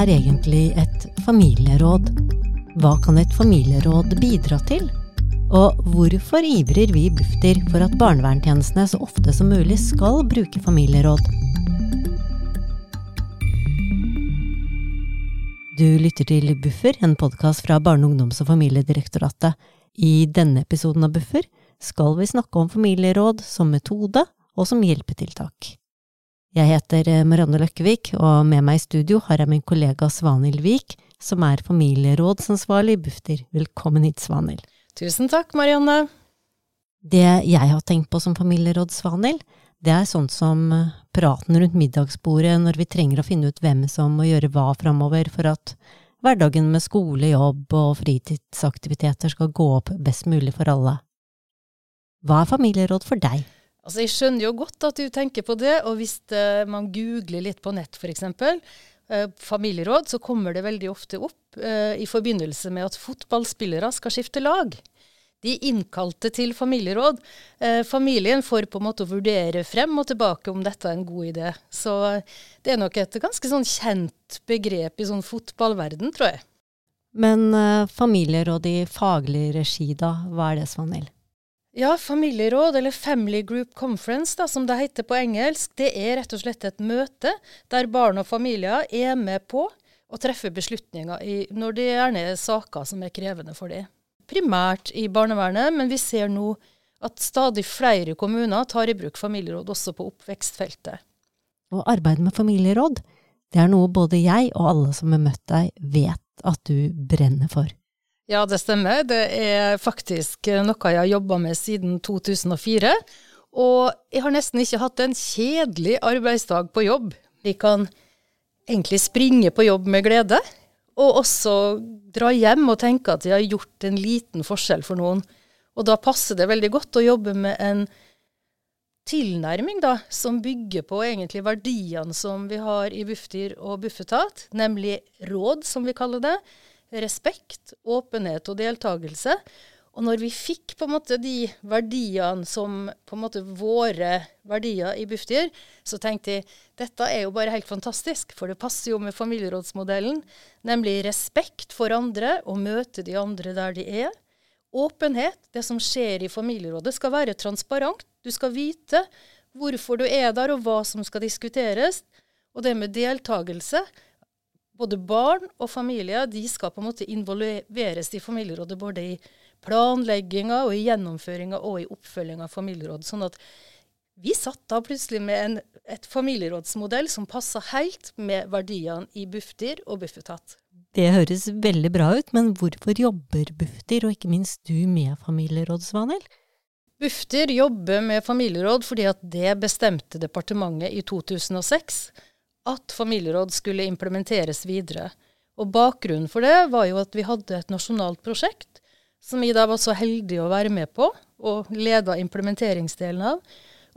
er egentlig et familieråd? Hva kan et familieråd bidra til? Og hvorfor ivrer vi i Bufdir for at barnevernstjenestene så ofte som mulig skal bruke familieråd? Du lytter til Buffer, en podkast fra Barne-, ungdoms- og familiedirektoratet. I denne episoden av Buffer skal vi snakke om familieråd som metode og som hjelpetiltak. Jeg heter eh, Marianne Løkkevik, og med meg i studio har jeg min kollega Svanhild Vik, som er familierådsansvarlig i Bufdir. Velkommen hit, Svanhild. Tusen takk, Marianne. Det jeg har tenkt på som familieråd, Svanhild, det er sånt som eh, praten rundt middagsbordet når vi trenger å finne ut hvem som må gjøre hva framover for at hverdagen med skole, jobb og fritidsaktiviteter skal gå opp best mulig for alle. Hva er familieråd for deg? Altså, jeg skjønner jo godt at du tenker på det, og hvis uh, man googler litt på nett f.eks., uh, familieråd, så kommer det veldig ofte opp uh, i forbindelse med at fotballspillere skal skifte lag. De innkalte til familieråd. Eh, familien får på en måte vurdere frem og tilbake om dette er en god idé. Så det er nok et ganske sånn kjent begrep i sånn fotballverden, tror jeg. Men familieråd i faglig regi, da, hva er det, Svanhild? Ja, familieråd, eller Family Group Conference, da, som det heter på engelsk, det er rett og slett et møte der barn og familier er med på å treffe beslutninger i, når det gjerne er saker som er krevende for dem. Primært i barnevernet, men vi ser nå at stadig flere kommuner tar i bruk familieråd også på oppvekstfeltet. Og arbeidet med familieråd, det er noe både jeg og alle som har møtt deg, vet at du brenner for. Ja, det stemmer. Det er faktisk noe jeg har jobba med siden 2004. Og jeg har nesten ikke hatt en kjedelig arbeidsdag på jobb. Vi kan egentlig springe på jobb med glede, og også dra hjem og tenke at jeg har gjort en liten forskjell for noen. Og da passer det veldig godt å jobbe med en tilnærming da, som bygger på egentlig verdiene som vi har i Bufdir og Bufetat, nemlig råd, som vi kaller det respekt, åpenhet og deltakelse. Og når vi fikk på en måte de verdiene som på en måte våre verdier i Bufdir, så tenkte jeg dette er jo bare helt fantastisk, for det passer jo med familierådsmodellen. Nemlig respekt for andre, og møte de andre der de er. Åpenhet, det som skjer i familierådet, skal være transparent. Du skal vite hvorfor du er der, og hva som skal diskuteres. Og det med deltakelse, både barn og familier de skal på en måte involveres i familierådet både i planlegginga og i gjennomføringa og i oppfølginga av familieråd. Sånn at vi satt da plutselig med en, et familierådsmodell som passa helt med verdiene i Bufdir og Bufetat. Det høres veldig bra ut, men hvorfor jobber Bufdir, og ikke minst du, med familieråd, Svanhild? Bufdir jobber med familieråd fordi at det bestemte departementet i 2006 at familieråd skulle implementeres videre. Og bakgrunnen for det var jo at vi hadde et nasjonalt prosjekt som vi da var så heldige å være med på og leda implementeringsdelen av.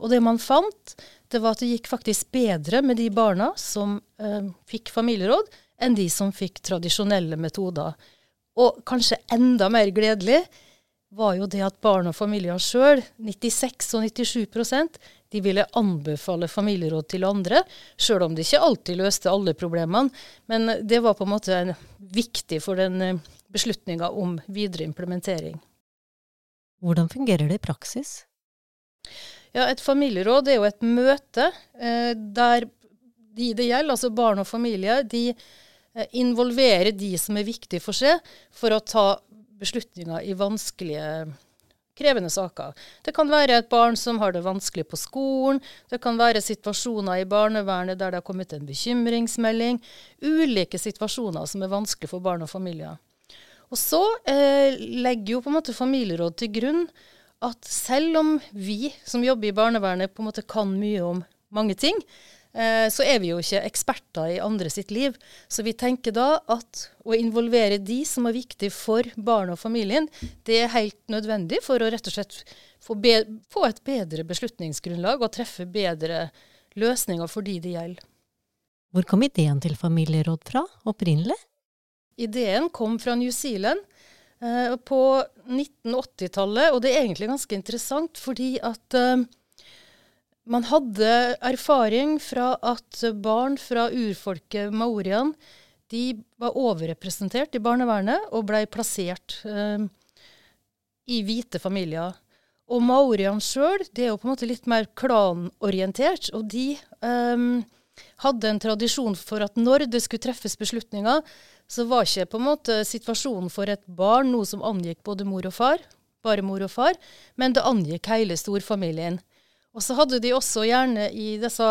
Og det man fant, det var at det gikk faktisk bedre med de barna som eh, fikk familieråd, enn de som fikk tradisjonelle metoder. Og kanskje enda mer gledelig var jo det at barn og familier sjøl, 96 og 97 de ville anbefale familieråd til andre, sjøl om de ikke alltid løste alle problemene. Men det var på en måte viktig for den eh, beslutninga om videre implementering. Hvordan fungerer det i praksis? Ja, Et familieråd er jo et møte eh, der de det gjelder, altså barn og familie, de eh, involverer de som er viktige for seg, for å ta beslutninger i vanskelige krevende saker. Det kan være et barn som har det vanskelig på skolen, det kan være situasjoner i barnevernet der det har kommet en bekymringsmelding. Ulike situasjoner som er vanskelig for barn og familier. Og så eh, legger jo på en måte familieråd til grunn at selv om vi som jobber i barnevernet på en måte kan mye om mange ting, så er vi jo ikke eksperter i andre sitt liv. Så vi tenker da at å involvere de som er viktige for barnet og familien, det er helt nødvendig for å rett og slett få, få et bedre beslutningsgrunnlag og treffe bedre løsninger for de det gjelder. Hvor kom ideen til familieråd fra opprinnelig? Ideen kom fra New Zealand eh, på 1980-tallet, og det er egentlig ganske interessant fordi at eh, man hadde erfaring fra at barn fra urfolket maorian de var overrepresentert i barnevernet og blei plassert eh, i hvite familier. Og maoriene sjøl, er jo på en måte litt mer klanorientert, og de eh, hadde en tradisjon for at når det skulle treffes beslutninger, så var ikke på en måte situasjonen for et barn noe som angikk både mor og far, bare mor og far, men det angikk hele storfamilien. Og så hadde de også gjerne i disse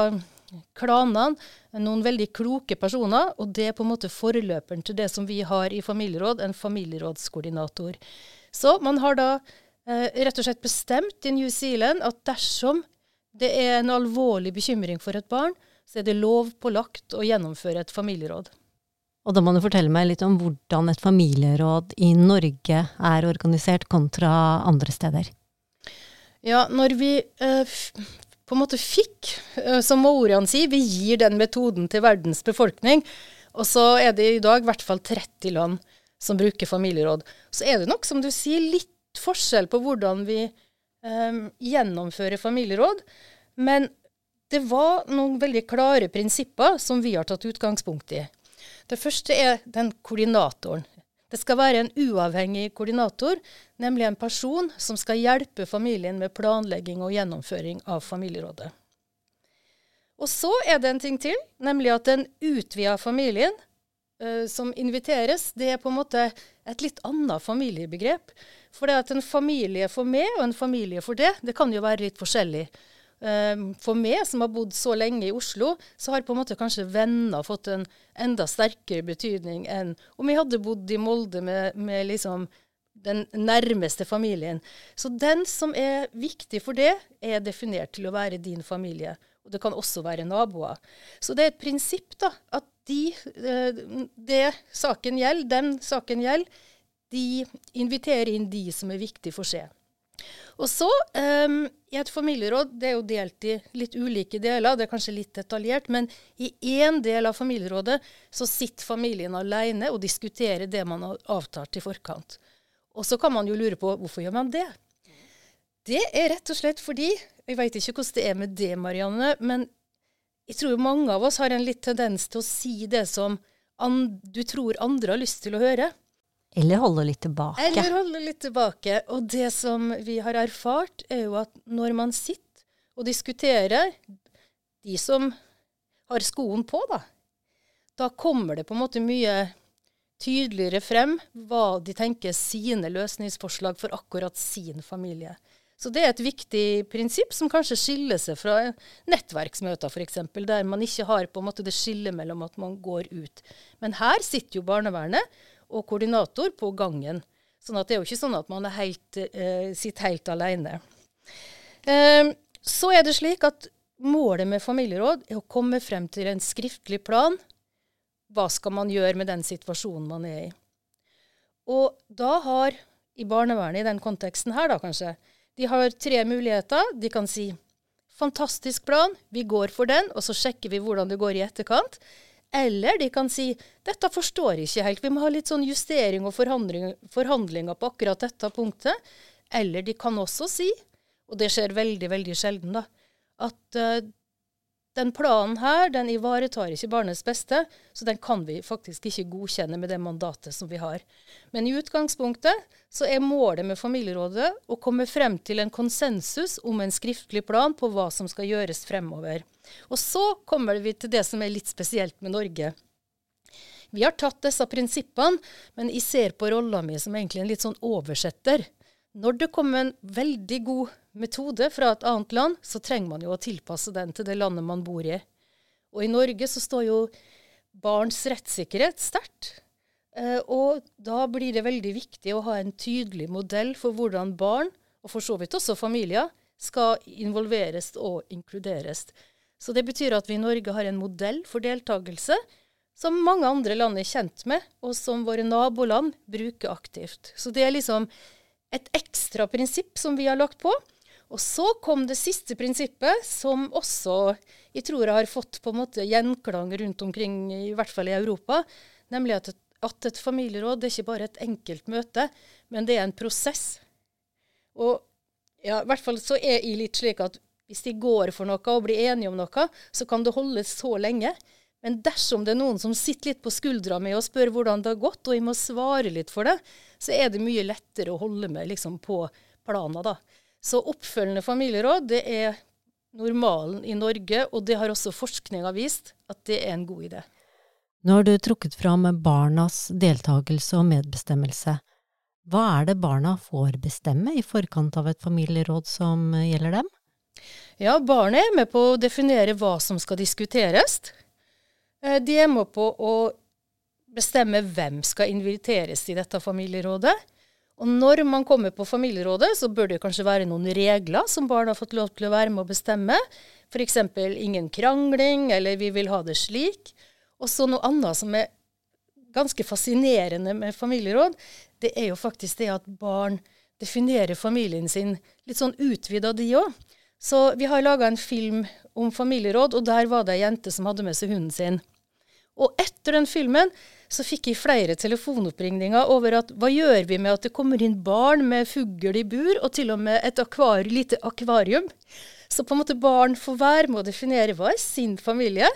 klanene noen veldig kloke personer, og det er på en måte forløperen til det som vi har i familieråd, en familierådskoordinator. Så man har da eh, rett og slett bestemt i New Zealand at dersom det er en alvorlig bekymring for et barn, så er det lovpålagt å gjennomføre et familieråd. Og da må du fortelle meg litt om hvordan et familieråd i Norge er organisert kontra andre steder. Ja, når vi eh, på en måte fikk, eh, som Maorian sier, vi gir den metoden til verdens befolkning, og så er det i dag i hvert fall 30 land som bruker familieråd. Så er det nok, som du sier, litt forskjell på hvordan vi eh, gjennomfører familieråd. Men det var noen veldig klare prinsipper som vi har tatt utgangspunkt i. Det første er den koordinatoren. Det skal være en uavhengig koordinator, nemlig en person som skal hjelpe familien med planlegging og gjennomføring av familierådet. Og så er det en ting til, nemlig at den utvida familien uh, som inviteres, det er på en måte et litt annet familiebegrep. For det at en familie for meg og en familie for det, det kan jo være litt forskjellig. Ehm, for meg som har bodd så lenge i Oslo, så har på en måte kanskje venner fått en enda sterkere betydning enn om jeg hadde bodd i Molde med, med liksom den nærmeste familien. Så den som er viktig for det, er definert til å være din familie. Og det kan også være naboer. Så det er et prinsipp da, at de, eh, det saken gjelder, den saken gjelder, de inviterer inn de som er viktige for seg. Og så, um, i et familieråd, det er jo delt i litt ulike deler, det er kanskje litt detaljert, men i én del av familierådet så sitter familien alene og diskuterer det man har avtalt i forkant. Og så kan man jo lure på hvorfor gjør man det? Det er rett og slett fordi Jeg veit ikke hvordan det er med det, Marianne, men jeg tror mange av oss har en litt tendens til å si det som du tror andre har lyst til å høre. Eller holde litt tilbake. Eller holde litt tilbake. Og det som vi har erfart, er jo at når man sitter og diskuterer, de som har skoen på, da, da kommer det på en måte mye tydeligere frem hva de tenker sine løsningsforslag for akkurat sin familie. Så det er et viktig prinsipp som kanskje skiller seg fra nettverksmøter f.eks., der man ikke har på en måte det skillet mellom at man går ut. Men her sitter jo barnevernet og koordinator på gangen. Sånn at det er jo ikke sånn at man helt, eh, sitter helt alene. Eh, så er det slik at målet med familieråd er å komme frem til en skriftlig plan. Hva skal man gjøre med den situasjonen man er i? Og da har, i barnevernet i den konteksten her, da kanskje, de har tre muligheter. De kan si fantastisk plan, vi går for den, og så sjekker vi hvordan det går i etterkant. Eller de kan si dette forstår jeg ikke helt, vi må ha litt sånn justering og forhandling, forhandlinger på akkurat dette punktet. Eller de kan også si, og det skjer veldig, veldig sjelden, da, at uh, den planen her den ivaretar ikke barnets beste, så den kan vi faktisk ikke godkjenne med det mandatet som vi har. Men i utgangspunktet så er målet med familierådet å komme frem til en konsensus om en skriftlig plan på hva som skal gjøres fremover. Og så kommer vi til det som er litt spesielt med Norge. Vi har tatt disse prinsippene, men jeg ser på rolla mi som egentlig en litt sånn oversetter. Når det kommer en veldig god metode fra et annet land, så trenger man jo å tilpasse den til det landet man bor i. Og i Norge så står jo barns rettssikkerhet sterkt. Eh, og da blir det veldig viktig å ha en tydelig modell for hvordan barn, og for så vidt også familier, skal involveres og inkluderes. Så det betyr at vi i Norge har en modell for deltakelse som mange andre land er kjent med, og som våre naboland bruker aktivt. Så det er liksom et ekstra prinsipp som vi har lagt på. Og så kom det siste prinsippet, som også jeg tror har fått på en måte gjenklang rundt omkring, i hvert fall i Europa, nemlig at et, at et familieråd det er ikke bare et enkelt møte, men det er en prosess. Og ja, i hvert fall så er jeg litt slik at hvis de går for noe og blir enige om noe, så kan det holdes så lenge. Men dersom det er noen som sitter litt på skuldra mi og spør hvordan det har gått, og jeg må svare litt for det, så er det mye lettere å holde meg liksom på plana, da. Så oppfølgende familieråd, det er normalen i Norge, og det har også forskninga vist at det er en god idé. Nå har du trukket fram barnas deltakelse og medbestemmelse. Hva er det barna får bestemme i forkant av et familieråd som gjelder dem? Ja, barnet er med på å definere hva som skal diskuteres. Eh, de er med på å bestemme hvem skal inviteres i dette familierådet. Og når man kommer på familierådet, så bør det kanskje være noen regler som barn har fått lov til å være med å bestemme. F.eks. ingen krangling, eller vi vil ha det slik. Og så noe annet som er ganske fascinerende med familieråd, det er jo faktisk det at barn definerer familien sin litt sånn utvida, de òg. Så vi har laga en film om familieråd, og der var det ei jente som hadde med seg hunden sin. Og etter den filmen så fikk jeg flere telefonoppringninger over at hva gjør vi med at det kommer inn barn med fugl i bur, og til og med et akvar, lite akvarium? Så på en måte barn får være med å definere hva er sin familie.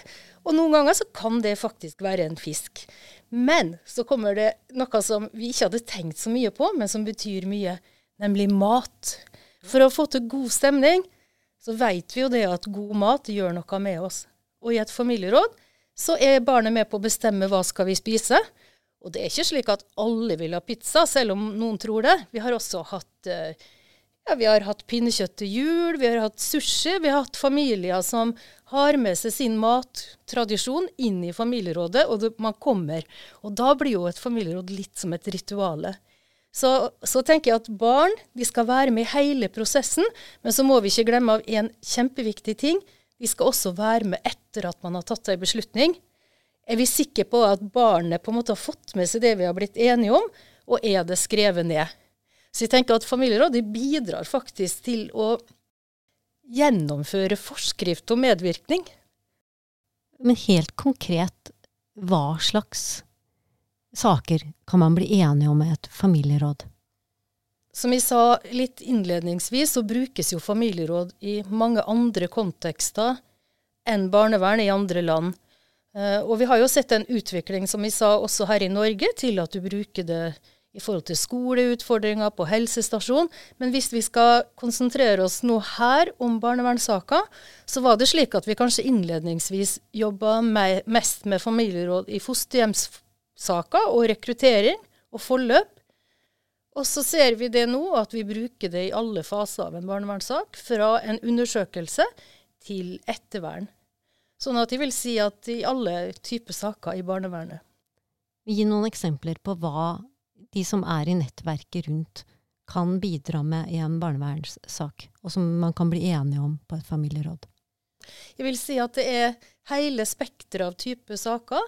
Og noen ganger så kan det faktisk være en fisk. Men så kommer det noe som vi ikke hadde tenkt så mye på, men som betyr mye, nemlig mat. For å få til god stemning så vet vi jo det at god mat gjør noe med oss. Og i et familieråd så er barnet med på å bestemme hva skal vi spise. Og det er ikke slik at alle vil ha pizza, selv om noen tror det. Vi har også hatt eh, ja, vi har hatt pinnekjøtt til jul, vi har hatt sushi. Vi har hatt familier som har med seg sin mattradisjon inn i familierådet, og man kommer. Og da blir jo et familieråd litt som et rituale. Så, så, tenker jeg at barn de skal være med i hele prosessen, men så må vi ikke glemme av en kjempeviktig ting. De skal også være med etter at man har tatt en beslutning. Er vi sikre på at barnet på en måte har fått med seg det vi har blitt enige om, og er det skrevet ned? Så jeg tenker at familierådet bidrar faktisk til å gjennomføre forskrift om medvirkning. Men helt konkret, hva slags saker kan man bli enige om i et familieråd? Som vi sa litt innledningsvis, så brukes jo familieråd i mange andre kontekster enn barnevern i andre land. Uh, og vi har jo sett en utvikling, som vi sa også her i Norge, til at du bruker det i forhold til skoleutfordringer på helsestasjon. Men hvis vi skal konsentrere oss nå her om barnevernssaker, så var det slik at vi kanskje innledningsvis jobba mest med familieråd i fosterhjemssaker og rekruttering og forløp. Og så ser vi det nå, at vi bruker det i alle faser av en barnevernssak. Fra en undersøkelse til ettervern. Sånn at jeg vil si at i alle typer saker i barnevernet. Gi noen eksempler på hva de som er i nettverket rundt, kan bidra med i en barnevernssak, og som man kan bli enige om på et familieråd. Jeg vil si at det er hele spekteret av typer saker.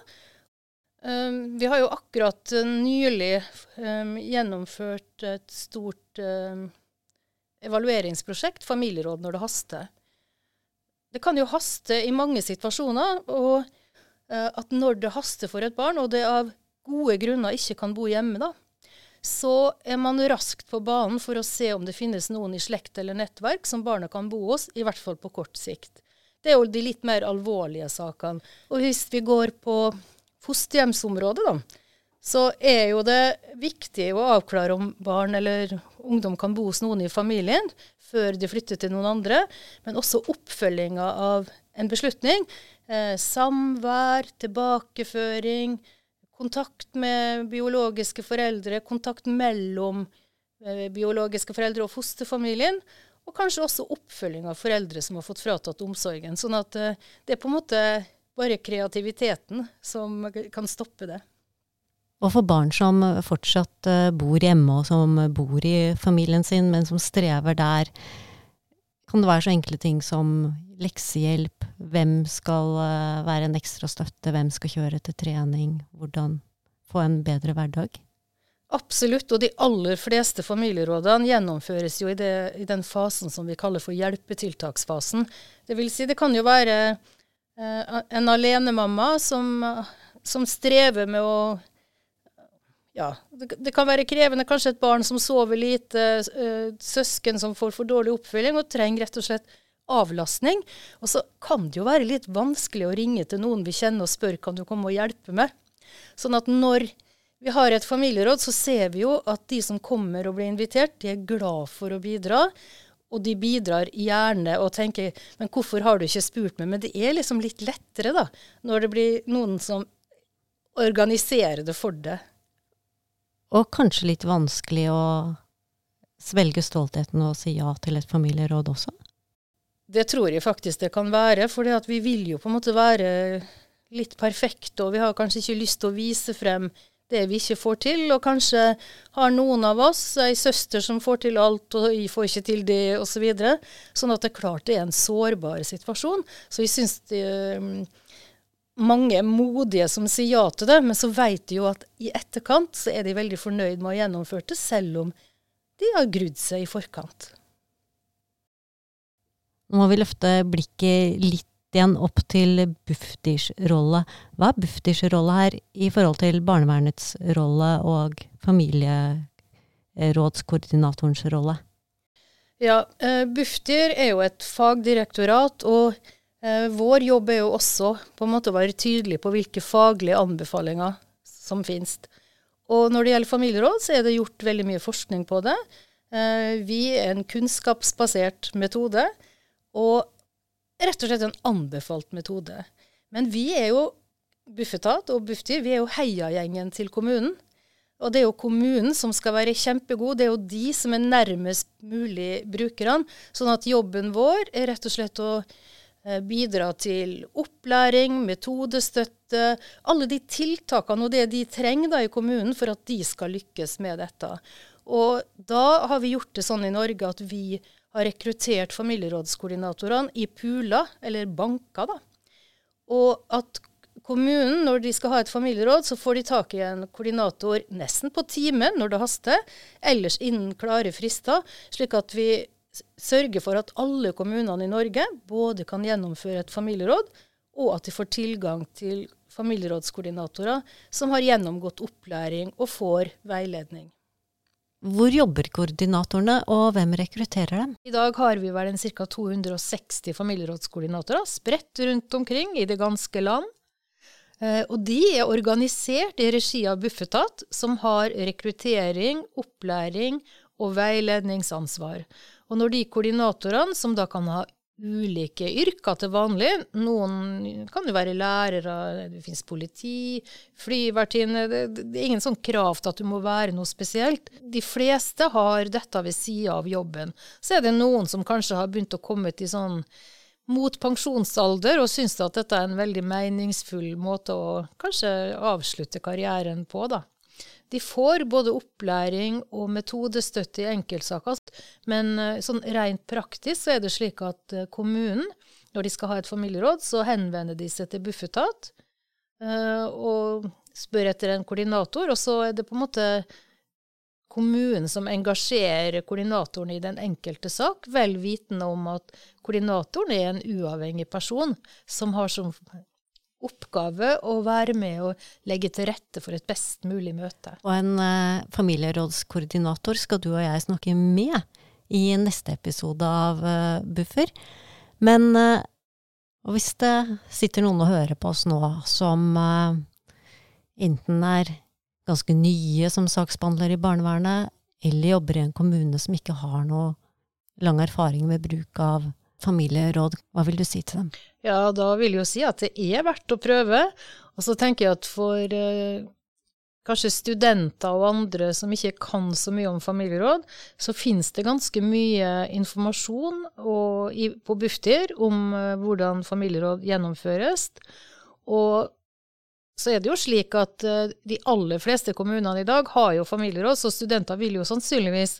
Um, vi har jo akkurat nylig um, gjennomført et stort um, evalueringsprosjekt, familieråd når det haster. Det kan jo haste i mange situasjoner, og uh, at når det haster for et barn, og det av gode grunner ikke kan bo hjemme, da, så er man raskt på banen for å se om det finnes noen i slekt eller nettverk som barna kan bo hos, i hvert fall på kort sikt. Det er jo de litt mer alvorlige sakene. Og hvis vi går på fosterhjemsområdet, da, så er jo det viktig å avklare om barn eller ungdom kan bo hos noen i familien før de flytter til noen andre, men også oppfølginga av en beslutning. Eh, samvær, tilbakeføring, kontakt med biologiske foreldre, kontakt mellom eh, biologiske foreldre og fosterfamilien. Og kanskje også oppfølging av foreldre som har fått fratatt omsorgen. Sånn at eh, det er på en måte bare kreativiteten som kan stoppe det. Og for barn som fortsatt eh, bor hjemme, og som bor i familien sin, men som strever der, kan det være så enkle ting som leksehjelp, hvem skal eh, være en ekstra støtte, hvem skal kjøre til trening, hvordan få en bedre hverdag? Absolutt, og de aller fleste familierådene gjennomføres jo i, det, i den fasen som vi kaller for hjelpetiltaksfasen. Det vil si, det kan jo være en alenemamma som, som strever med å ja, det, det, kan være krevende. Kanskje et barn som sover lite, uh, søsken som får for dårlig oppfølging og trenger rett og slett avlastning. Og så kan det jo være litt vanskelig å ringe til noen vi kjenner og spørre kan du komme og hjelpe med. Sånn at når vi har et familieråd, så ser vi jo at de som kommer og blir invitert, de er glad for å bidra. Og de bidrar gjerne og tenker men hvorfor har du ikke spurt meg? Men det er liksom litt lettere da, når det blir noen som organiserer det for det. Og kanskje litt vanskelig å svelge stoltheten og si ja til et familieråd også? Det tror jeg faktisk det kan være, for vi vil jo på en måte være litt perfekte, og vi har kanskje ikke lyst til å vise frem det vi ikke får til. Og kanskje har noen av oss ei søster som får til alt, og jeg får ikke til det, osv. Så videre. sånn at det er klart det er en sårbar situasjon. Så jeg syns um, mange er modige som sier ja til det, men så vet de jo at i etterkant så er de veldig fornøyd med å ha gjennomført det, selv om de har grudd seg i forkant. Nå må vi løfte blikket litt igjen opp til Bufdirs rolle. Hva er Bufdirs rolle her i forhold til barnevernets rolle og familierådskoordinatorens rolle? Ja, eh, Bufdir er jo et fagdirektorat, og eh, vår jobb er jo også på en måte å være tydelig på hvilke faglige anbefalinger som finnes. Og når det gjelder familieråd, så er det gjort veldig mye forskning på det. Eh, vi er en kunnskapsbasert metode. Og rett og slett en anbefalt metode. Men vi er jo Bufetat og Bufdir, vi er jo heiagjengen til kommunen. Og det er jo kommunen som skal være kjempegod. Det er jo de som er nærmest mulig brukerne. Sånn at jobben vår er rett og slett å eh, bidra til opplæring, metodestøtte, alle de tiltakene og det de trenger da i kommunen for at de skal lykkes med dette. Og da har vi gjort det sånn i Norge at vi har rekruttert familierådskoordinatorene i pooler, eller banker. da. Og at kommunen, når de skal ha et familieråd, så får de tak i en koordinator nesten på timen når det haster, ellers innen klare frister, slik at vi sørger for at alle kommunene i Norge både kan gjennomføre et familieråd, og at de får tilgang til familierådskoordinatorer som har gjennomgått opplæring og får veiledning. Hvor jobber koordinatorene, og hvem rekrutterer dem? I dag har vi vel en ca. 260 familierådskoordinatorer spredt rundt omkring i det ganske land. Eh, og de er organisert i regi av Bufetat, som har rekruttering, opplæring og veiledningsansvar. Og når de koordinatorene, som da kan ha ulike yrker til vanlig. Noen kan jo være lærere, det finnes politi, flyvertinne. Det, det, er ingen sånn krav til at du må være noe spesielt. De fleste har dette ved sida av jobben. Så er det noen som kanskje har begynt å komme til sånn mot pensjonsalder og syns at dette er en veldig meningsfull måte å kanskje avslutte karrieren på, da. De får både opplæring og metodestøtte i enkeltsaker, men eh, sånn rent praktisk så er det slik at eh, kommunen, når de skal ha et familieråd, så henvender de seg til Bufetat uh, og spør etter en koordinator, og så er det på en måte kommunen som engasjerer koordinatoren i den enkelte sak, vel vitende om at koordinatoren er en uavhengig person som har som oppgave å være med og legge til rette for et best mulig møte. Og en eh, familierådskoordinator skal du og jeg snakke med i neste episode av eh, Buffer. Men uh, hvis det sitter noen og hører på oss nå som enten er ganske nye som saksbehandler i barnevernet, eller jobber i en kommune som ikke har noe lang erfaring med bruk av familieråd, hva vil du si til dem? Ja, da vil jeg jo si at det er verdt å prøve. Og så tenker jeg at for eh, kanskje studenter og andre som ikke kan så mye om familieråd, så finnes det ganske mye informasjon og, i, på Bufdir om eh, hvordan familieråd gjennomføres. Og så er det jo slik at eh, de aller fleste kommunene i dag har jo familieråd, så studenter vil jo sannsynligvis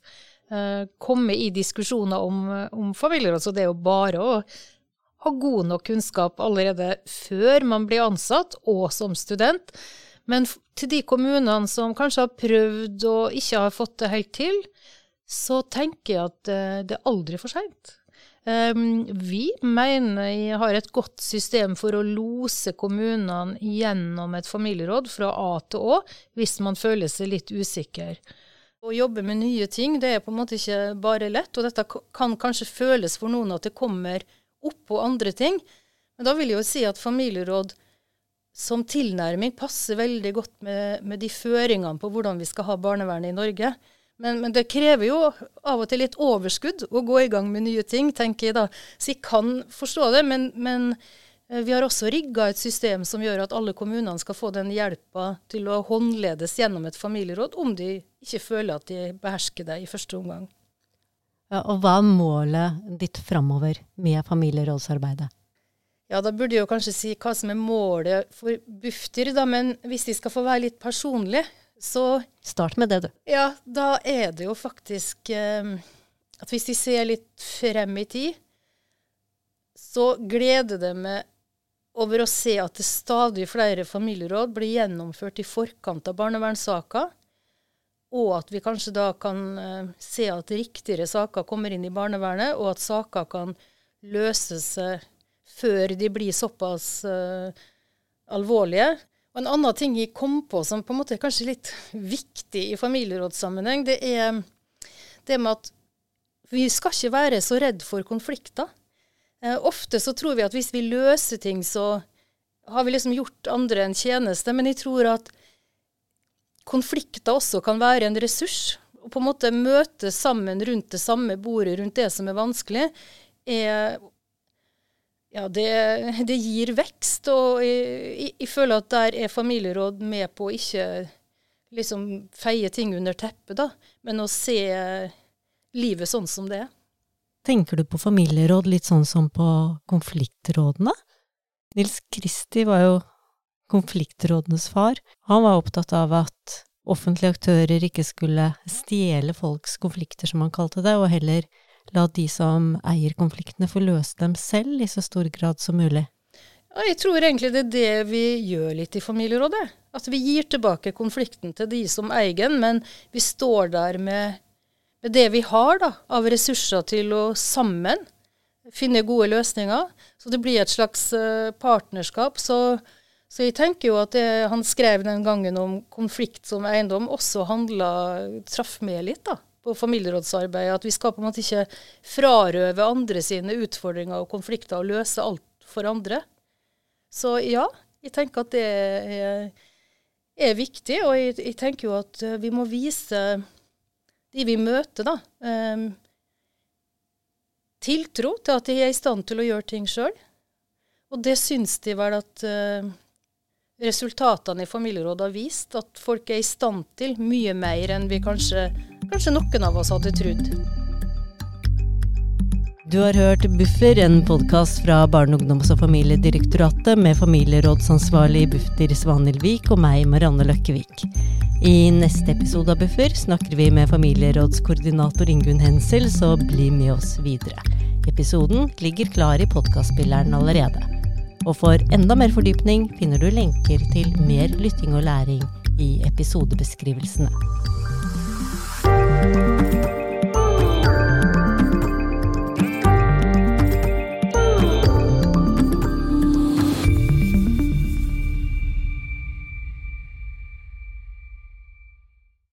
komme i diskusjoner om, om familieråd. Så det er jo bare å ha god nok kunnskap allerede før man blir ansatt, og som student. Men til de kommunene som kanskje har prøvd og ikke har fått det helt til, så tenker jeg at eh, det er aldri for seint. Ehm, vi mener vi har et godt system for å lose kommunene gjennom et familieråd fra A til Å, hvis man føler seg litt usikker. Å jobbe med nye ting det er på en måte ikke bare lett, og dette kan kanskje føles for noen at det kommer oppå andre ting. Men da vil jeg jo si at familieråd som tilnærming passer veldig godt med, med de føringene på hvordan vi skal ha barnevernet i Norge. Men, men, det krever jo av og til litt overskudd å gå i gang med nye ting, tenker jeg da. Så jeg kan forstå det, men, men vi har også rigga et system som gjør at alle kommunene skal få den hjelpa til å håndledes gjennom et familieråd, om de ikke føler at de behersker det i første omgang. Ja, og hva er målet ditt framover med familierådsarbeidet? Ja, da burde jeg jo kanskje si hva som er målet for Bufdir, da. Men hvis de skal få være litt personlig, så Start med det, du. Ja, da er det jo faktisk eh, at hvis de ser litt frem i tid, så gleder det meg over å se at det stadig flere familieråd blir gjennomført i forkant av barnevernssaker, og at vi kanskje da kan eh, se at riktigere saker kommer inn i barnevernet, og at saker kan løses eh, før de blir såpass uh, alvorlige. Og En annen ting jeg kom på som på en måte er kanskje litt viktig i familierådssammenheng, det er det med at vi skal ikke være så redd for konflikter. Eh, ofte så tror vi at hvis vi løser ting, så har vi liksom gjort andre en tjeneste. Men jeg tror at konflikter også kan være en ressurs. Å på en måte møte sammen rundt det samme bordet, rundt det som er vanskelig, er ja, det, det, gir vekst, og jeg, jeg, føler at der er familieråd med på å ikke liksom feie ting under teppet, da, men å se livet sånn som det er. Tenker du på familieråd litt sånn som på konfliktrådene? Nils Kristi var jo konfliktrådenes far. Han var opptatt av at offentlige aktører ikke skulle stjele folks konflikter, som han kalte det, og heller la de som eier konfliktene, få løse dem selv i så stor grad som mulig? Ja, jeg tror egentlig det er det vi gjør litt i familierådet. At vi gir tilbake konflikten til de som eier den, men vi står der med, med det vi har da, av ressurser til å sammen finne gode løsninger. Så det blir et slags uh, partnerskap. Så, så, jeg tenker jo at det han skrev den gangen om konflikt som eiendom, også handla Traff med litt, da på familierådsarbeidet. At vi skal på en måte ikke frarøve andre sine utfordringer og konflikter og løse alt for andre. Så ja, jeg tenker at det er, er viktig. Og jeg, jeg, tenker jo at eh, vi må vise de vi møter, da, um, tiltro til at de er i stand til å gjøre ting sjøl. Og det syns de vel at uh, resultatene i familierådet har vist. At folk er i stand til mye mer enn vi kanskje kanskje noen av oss hadde trodd. Du har hørt Buffer, en podkast fra Barne-, ungdoms- og familiedirektoratet med familierådsansvarlig Bufdir Svanhildvik og meg, Marianne Løkkevik. I neste episode av Buffer snakker vi med familierådskoordinator Ingunn Hensel, så bli med oss videre. Episoden ligger klar i podkastspilleren allerede. Og for enda mer fordypning finner du lenker til mer lytting og læring i episodebeskrivelsene.